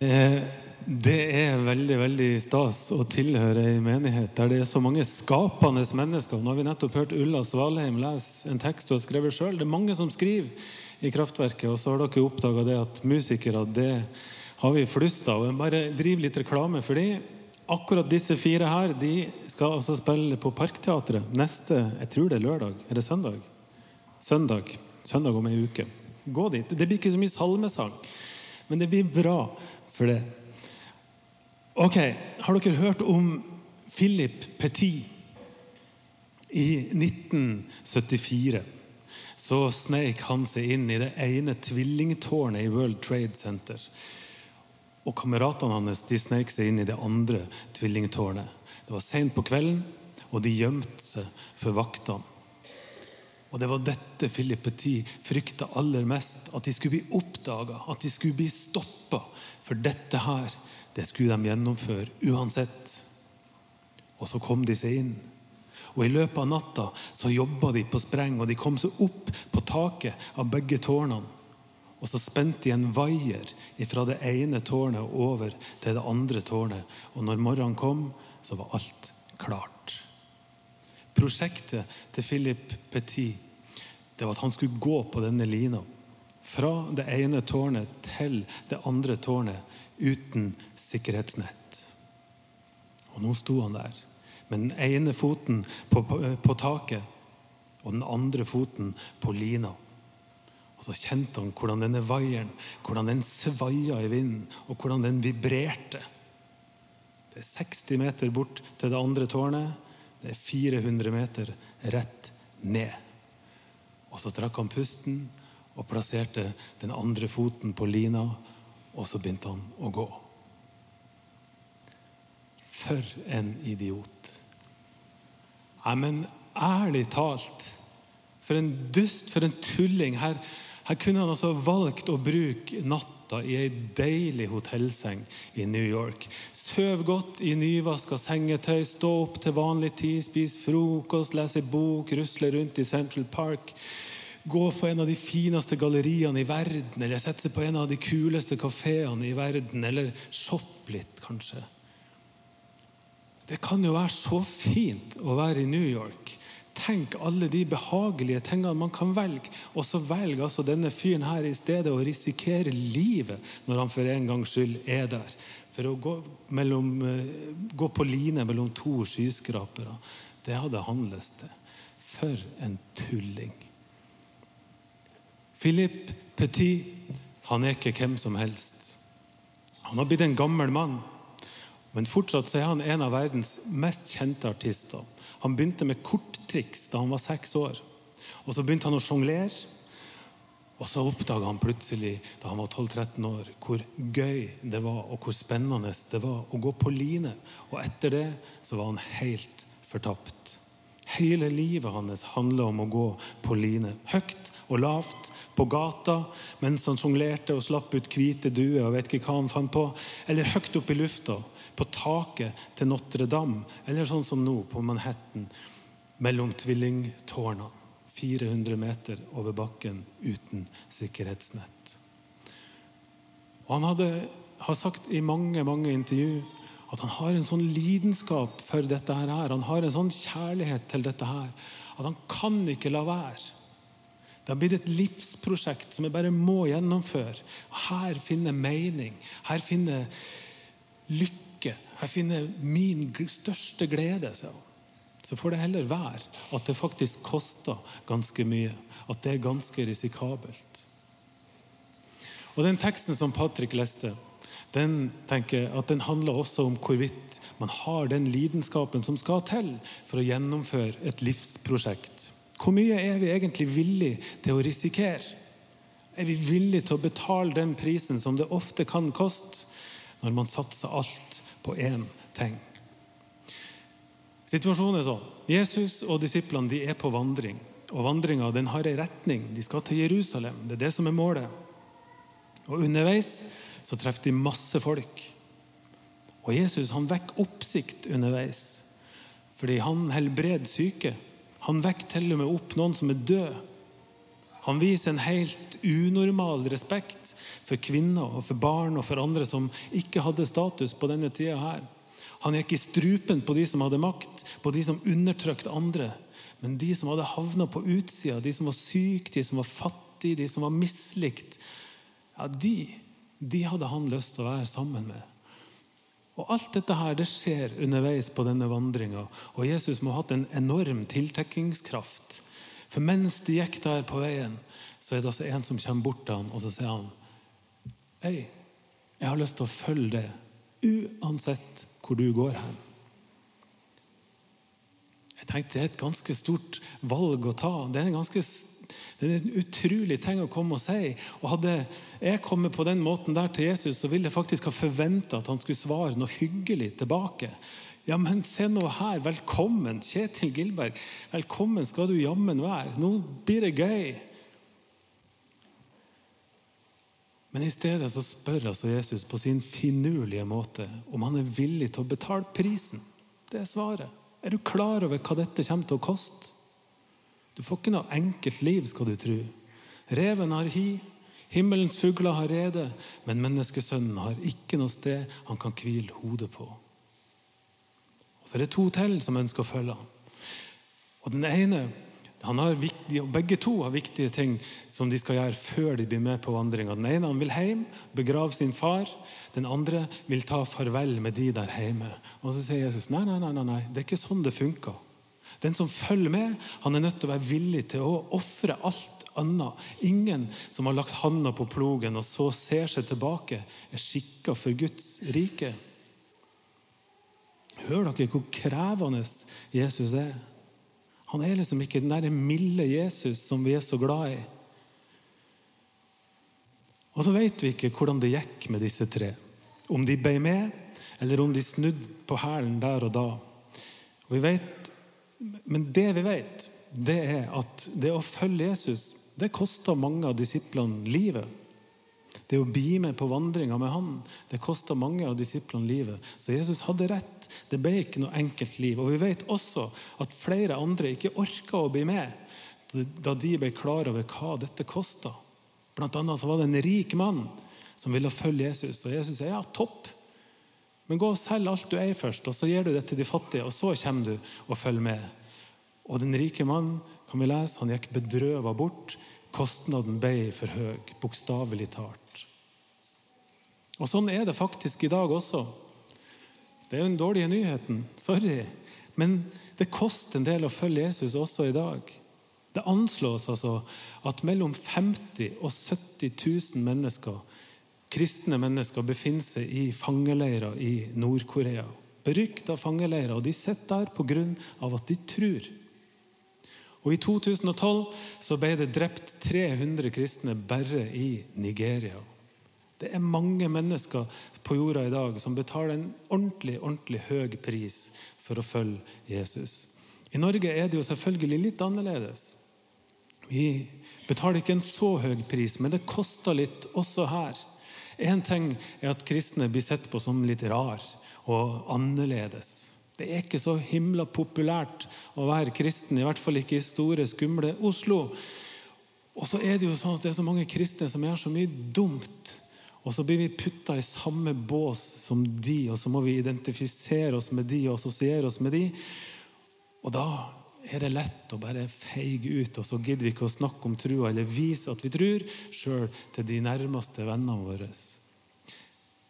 Eh, Det er veldig veldig stas å tilhøre ei menighet der det er så mange skapende mennesker. Nå har vi nettopp hørt Ulla Svalheim lese en tekst hun har skrevet sjøl. Det er mange som skriver i Kraftverket, og så har dere oppdaga det at musikere, det har vi flust av. Jeg bare driver litt reklame for dem. Akkurat disse fire her de skal altså spille på Parkteatret neste jeg tror det er lørdag. Er det søndag? Søndag. Søndag om ei uke. Gå dit. Det blir ikke så mye salmesang, men det blir bra for det. Ok, Har dere hørt om Philip Petit? I 1974 så sneik han seg inn i det ene tvillingtårnet i World Trade Center. Og kameratene hans de sneik seg inn i det andre tvillingtårnet. Det var sent på kvelden, og de gjemte seg for vaktene. Og det var dette Philip Petit frykta aller mest. At de skulle bli oppdaga, at de skulle bli stoppa. For dette her, det skulle de gjennomføre uansett. Og så kom de seg inn. Og I løpet av natta så jobba de på spreng, og de kom seg opp på taket av begge tårnene. Og så spente de en vaier fra det ene tårnet over til det andre tårnet. Og når morgenen kom, så var alt klart. Prosjektet til Philip Petit det var at han skulle gå på denne lina. Fra det ene tårnet til det andre tårnet uten sikkerhetsnett. Og nå sto han der med den ene foten på, på, på taket og den andre foten på lina. Og så kjente han hvordan denne vaieren hvordan den svaia i vinden, og hvordan den vibrerte. Det er 60 meter bort til det andre tårnet. Det er 400 meter rett ned. Og så trakk han pusten og plasserte den andre foten på lina, og så begynte han å gå. For en idiot. Nei, men ærlig talt For en dust, for en tulling. Her, her kunne han altså valgt å bruke natta i ei deilig hotellseng i New York. Søv godt i nyvaska sengetøy, stå opp til vanlig tid, spise frokost, lese bok, rusle rundt i Central Park. Gå på en av de fineste galleriene i verden, eller sette seg på en av de kuleste kafeene i verden, eller shoppe litt, kanskje. Det kan jo være så fint å være i New York. Tenk alle de behagelige tingene man kan velge. Og så velger altså denne fyren her i stedet å risikere livet når han for en gangs skyld er der. For å gå, mellom, gå på line mellom to skyskrapere. Det hadde han lyst til. For en tulling. Philip Petit han er ikke hvem som helst. Han har blitt en gammel mann. Men fortsatt er han en av verdens mest kjente artister. Han begynte med korttriks da han var seks år. Og Så begynte han å sjonglere. Og så oppdaga han plutselig da han var 12-13 år, hvor gøy det var og hvor spennende det var å gå på line. Og etter det så var han helt fortapt. Hele livet hans handla om å gå på line. Høyt og lavt, på gata mens han sjonglerte og slapp ut hvite duer og vet ikke hva han fant på. Eller høyt opp i lufta, på taket til Notre-Dame. Eller sånn som nå, på Manhattan, mellom tvillingtårna. 400 meter over bakken uten sikkerhetsnett. Og Han hadde, har sagt i mange mange intervju at han har en sånn lidenskap for dette her. Han har en sånn kjærlighet til dette her at han kan ikke la være. Det har blitt et livsprosjekt som jeg bare må gjennomføre. Her finner jeg mening. Her finner jeg lykke. Her finner min største glede. Så får det heller være at det faktisk koster ganske mye. At det er ganske risikabelt. Og Den teksten som Patrick leste, den tenker at den handler også om hvorvidt man har den lidenskapen som skal til for å gjennomføre et livsprosjekt. Hvor mye er vi egentlig villige til å risikere? Er vi villige til å betale den prisen som det ofte kan koste når man satser alt på én ting? Situasjonen er sånn. Jesus og disiplene de er på vandring. Og Vandringa har en retning. De skal til Jerusalem. Det er det som er målet. Og Underveis så treffer de masse folk. Og Jesus han vekker oppsikt underveis. Fordi han helbreder syke. Han vekker til og med opp noen som er død. Han viser en helt unormal respekt for kvinner og for barn og for andre som ikke hadde status på denne tida her. Han gikk i strupen på de som hadde makt, på de som undertrykte andre. Men de som hadde havna på utsida, de som var syke, de som var fattige, de som var mislikt, ja, de, de hadde han lyst til å være sammen med. Og Alt dette her, det skjer underveis på denne vandringa. Og Jesus må ha hatt en enorm tiltekkingskraft. For mens de gikk der på veien, så er det altså en som kommer bort til han, og så sier han Hei, jeg har lyst til å følge det, uansett hvor du går hen. Jeg tenkte Det er et ganske stort valg å ta. Det er en ganske det er en utrolig ting å komme og si. Og Hadde jeg kommet på den måten der til Jesus, så ville jeg faktisk ha forventa at han skulle svare noe hyggelig tilbake. Ja, men se nå her. Velkommen, Kjetil Gilberg. Velkommen skal du jammen være. Nå blir det gøy. Men i stedet så spør altså Jesus på sin finurlige måte om han er villig til å betale prisen. Det er svaret. Er du klar over hva dette kommer til å koste? Du får ikke noe enkelt liv, skal du tro. Reven har hi, himmelens fugler har rede, men menneskesønnen har ikke noe sted han kan hvile hodet på. Og Så er det to til som ønsker å følge ham. Og den ene, viktige, Begge to har viktige ting som de skal gjøre før de blir med på vandringa. Den ene han vil hjem, begrave sin far. Den andre vil ta farvel med de der hjemme. Og Så sier Jesus nei, nei, nei, nei, det er ikke sånn det funker. Den som følger med, han er nødt til å være villig til å ofre alt annet. Ingen som har lagt handa på plogen og så ser seg tilbake, er skikka for Guds rike. Hører dere hvor krevende Jesus er? Han er liksom ikke den der milde Jesus som vi er så glad i. Og så vet vi ikke hvordan det gikk med disse tre. Om de ble med, eller om de snudde på hælen der og da. Og vi vet men det vi vet, det er at det å følge Jesus det koster mange av disiplene livet. Det å bli med på vandringa med han, det koster mange av disiplene livet. Så Jesus hadde rett. Det ble ikke noe enkelt liv. Og vi vet også at flere andre ikke orka å bli med da de ble klar over hva dette kosta. Blant annet så var det en rik mann som ville følge Jesus. Og Jesus sier ja, topp. Men gå og selg alt du eier først, og så gir du det til de fattige. Og så kommer du og følger med. Og den rike mannen kan vi lese, han gikk bedrøva bort. Kostnaden ble for høy, bokstavelig talt. Og Sånn er det faktisk i dag også. Det er den dårlige nyheten. Sorry. Men det koster en del å følge Jesus også i dag. Det anslås altså at mellom 50 og 70 000 mennesker kristne mennesker befinner seg i fangeleirer i Nord-Korea. Berykta fangeleirer. Og de sitter der pga. at de tror. Og I 2012 så ble det drept 300 kristne bare i Nigeria. Det er mange mennesker på jorda i dag som betaler en ordentlig, ordentlig høy pris for å følge Jesus. I Norge er det jo selvfølgelig litt annerledes. Vi betaler ikke en så høy pris, men det koster litt også her. Én ting er at kristne blir sett på som litt rar og annerledes. Det er ikke så himla populært å være kristen, i hvert fall ikke i store, skumle Oslo. Og så er det jo sånn at det er så mange kristne som gjør så mye dumt. Og så blir vi putta i samme bås som de, og så må vi identifisere oss med de og assosiere oss med de. Og da er det lett å bare feige ut, og så gidder vi ikke å snakke om trua eller vise at vi tror, sjøl til de nærmeste vennene våre.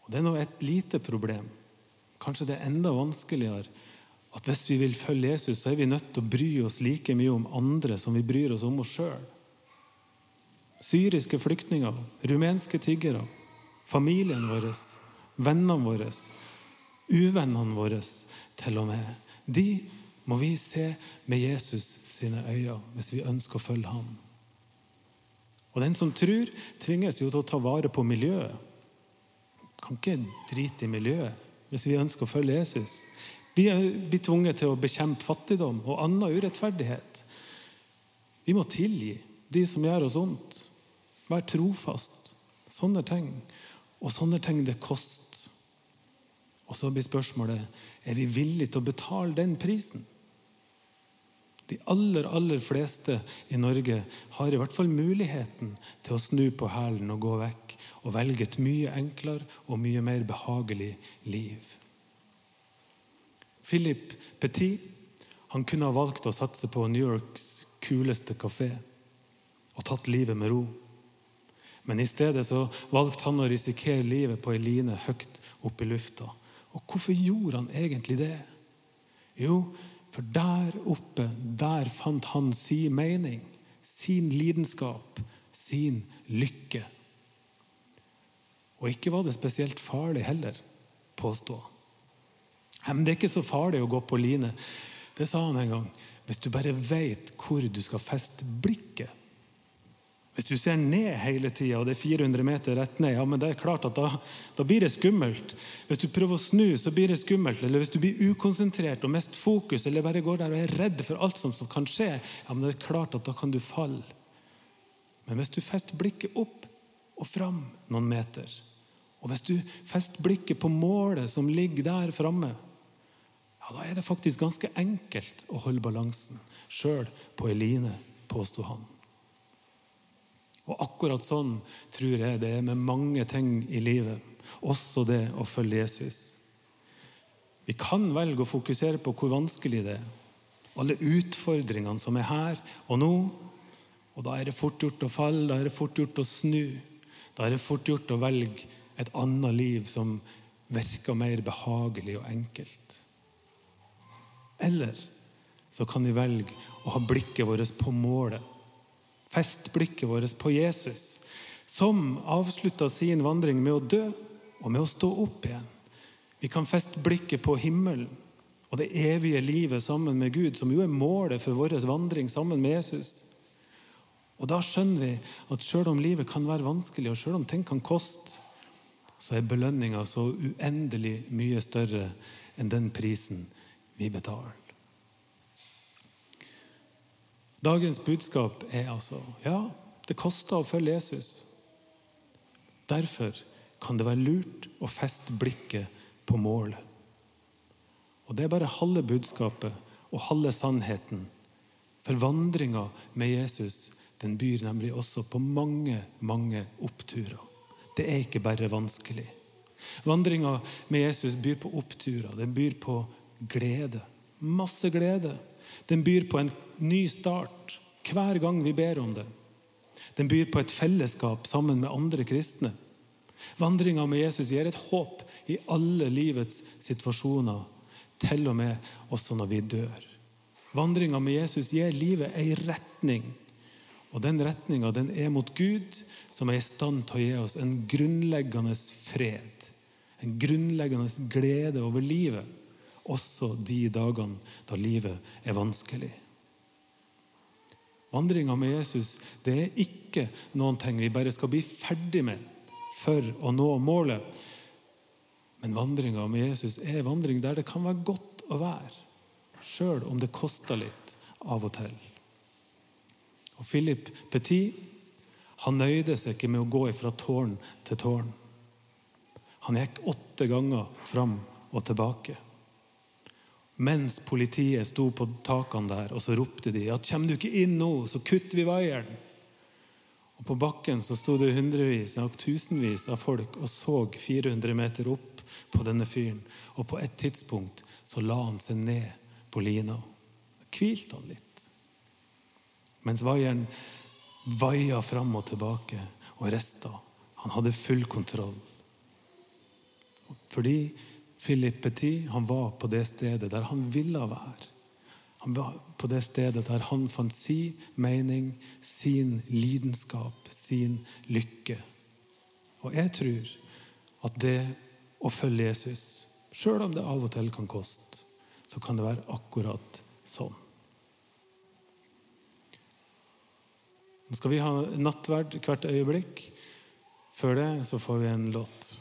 Og Det er nå et lite problem. Kanskje det er enda vanskeligere at hvis vi vil følge Jesus, så er vi nødt til å bry oss like mye om andre som vi bryr oss om oss sjøl. Syriske flyktninger, rumenske tiggere, familien vår, vennene våre, uvennene våre til og med. De må vi se med Jesus sine øyne hvis vi ønsker å følge ham. Og Den som tror, tvinges jo til å ta vare på miljøet. Kan ikke drite i miljøet hvis vi ønsker å følge Jesus. Vi blir tvunget til å bekjempe fattigdom og annen urettferdighet. Vi må tilgi de som gjør oss vondt. Være trofast. Sånne ting. Og sånne ting det koster. Og så blir spørsmålet er vi villige til å betale den prisen. De aller, aller fleste i Norge har i hvert fall muligheten til å snu på hælen og gå vekk og velge et mye enklere og mye mer behagelig liv. Philip Petit han kunne ha valgt å satse på New Yorks kuleste kafé og tatt livet med ro. Men i stedet så valgte han å risikere livet på ei line høyt opp i lufta. Og hvorfor gjorde han egentlig det? Jo, for der oppe, der fant han sin mening, sin lidenskap, sin lykke. Og ikke var det spesielt farlig heller, påstå. Men det er ikke så farlig å gå på line. Det sa han en gang. Hvis du bare veit hvor du skal feste blikket, hvis du ser ned hele tida, og det er 400 meter rett ned, ja, men det er klart at da, da, blir det skummelt. Hvis du prøver å snu, så blir det skummelt. Eller hvis du blir ukonsentrert og mest fokus, eller bare går der og er redd for alt som, som kan skje, ja, men det er klart at da kan du falle. Men hvis du fester blikket opp og fram noen meter, og hvis du fester blikket på målet som ligger der framme, ja, da er det faktisk ganske enkelt å holde balansen, sjøl på ei line, påsto han. Og akkurat sånn tror jeg det er med mange ting i livet. Også det å følge Jesus. Vi kan velge å fokusere på hvor vanskelig det er. Alle utfordringene som er her og nå. Og da er det fort gjort å falle, da er det fort gjort å snu. Da er det fort gjort å velge et annet liv som virker mer behagelig og enkelt. Eller så kan vi velge å ha blikket vårt på målet Fest blikket vårt på Jesus, som avslutta sin vandring med å dø og med å stå opp igjen. Vi kan feste blikket på himmelen og det evige livet sammen med Gud, som jo er målet for vår vandring sammen med Jesus. Og Da skjønner vi at selv om livet kan være vanskelig, og selv om ting kan koste, så er belønninga så uendelig mye større enn den prisen vi betaler. Dagens budskap er altså ja, det koster å følge Jesus. Derfor kan det være lurt å feste blikket på målet. Og Det er bare halve budskapet og halve sannheten. For vandringa med Jesus den byr nemlig også på mange, mange oppturer. Det er ikke bare vanskelig. Vandringa med Jesus byr på oppturer. Den byr på glede. Masse glede. Den byr på en ny start hver gang vi ber om det. Den byr på et fellesskap sammen med andre kristne. Vandringa med Jesus gir et håp i alle livets situasjoner, til og med også når vi dør. Vandringa med Jesus gir livet ei retning. Og Den retninga er mot Gud, som er i stand til å gi oss en grunnleggende fred. En grunnleggende glede over livet også de dagene da livet er vanskelig. Vandringa med Jesus det er ikke noen ting vi bare skal bli ferdig med for å nå målet. Men vandringa med Jesus er vandring der det kan være godt å være, sjøl om det koster litt av og til. Og Philip Petit han nøyde seg ikke med å gå fra tårn til tårn. Han gikk åtte ganger fram og tilbake. Mens politiet sto på takene der, og så ropte de at 'Kommer du ikke inn nå, så kutter vi vaieren'. Og På bakken så sto det hundrevis, ja, tusenvis av folk og så 400 meter opp på denne fyren. Og på et tidspunkt så la han seg ned på lina. Hvilte han litt. Mens vaieren vaia fram og tilbake og rista. Han hadde full kontroll. Fordi Philip Petit han var på det stedet der han ville være. Han var på det stedet der han fant sin mening, sin lidenskap, sin lykke. Og jeg tror at det å følge Jesus, sjøl om det av og til kan koste, så kan det være akkurat sånn. Nå skal vi ha nattverd hvert øyeblikk. Før det så får vi en låt.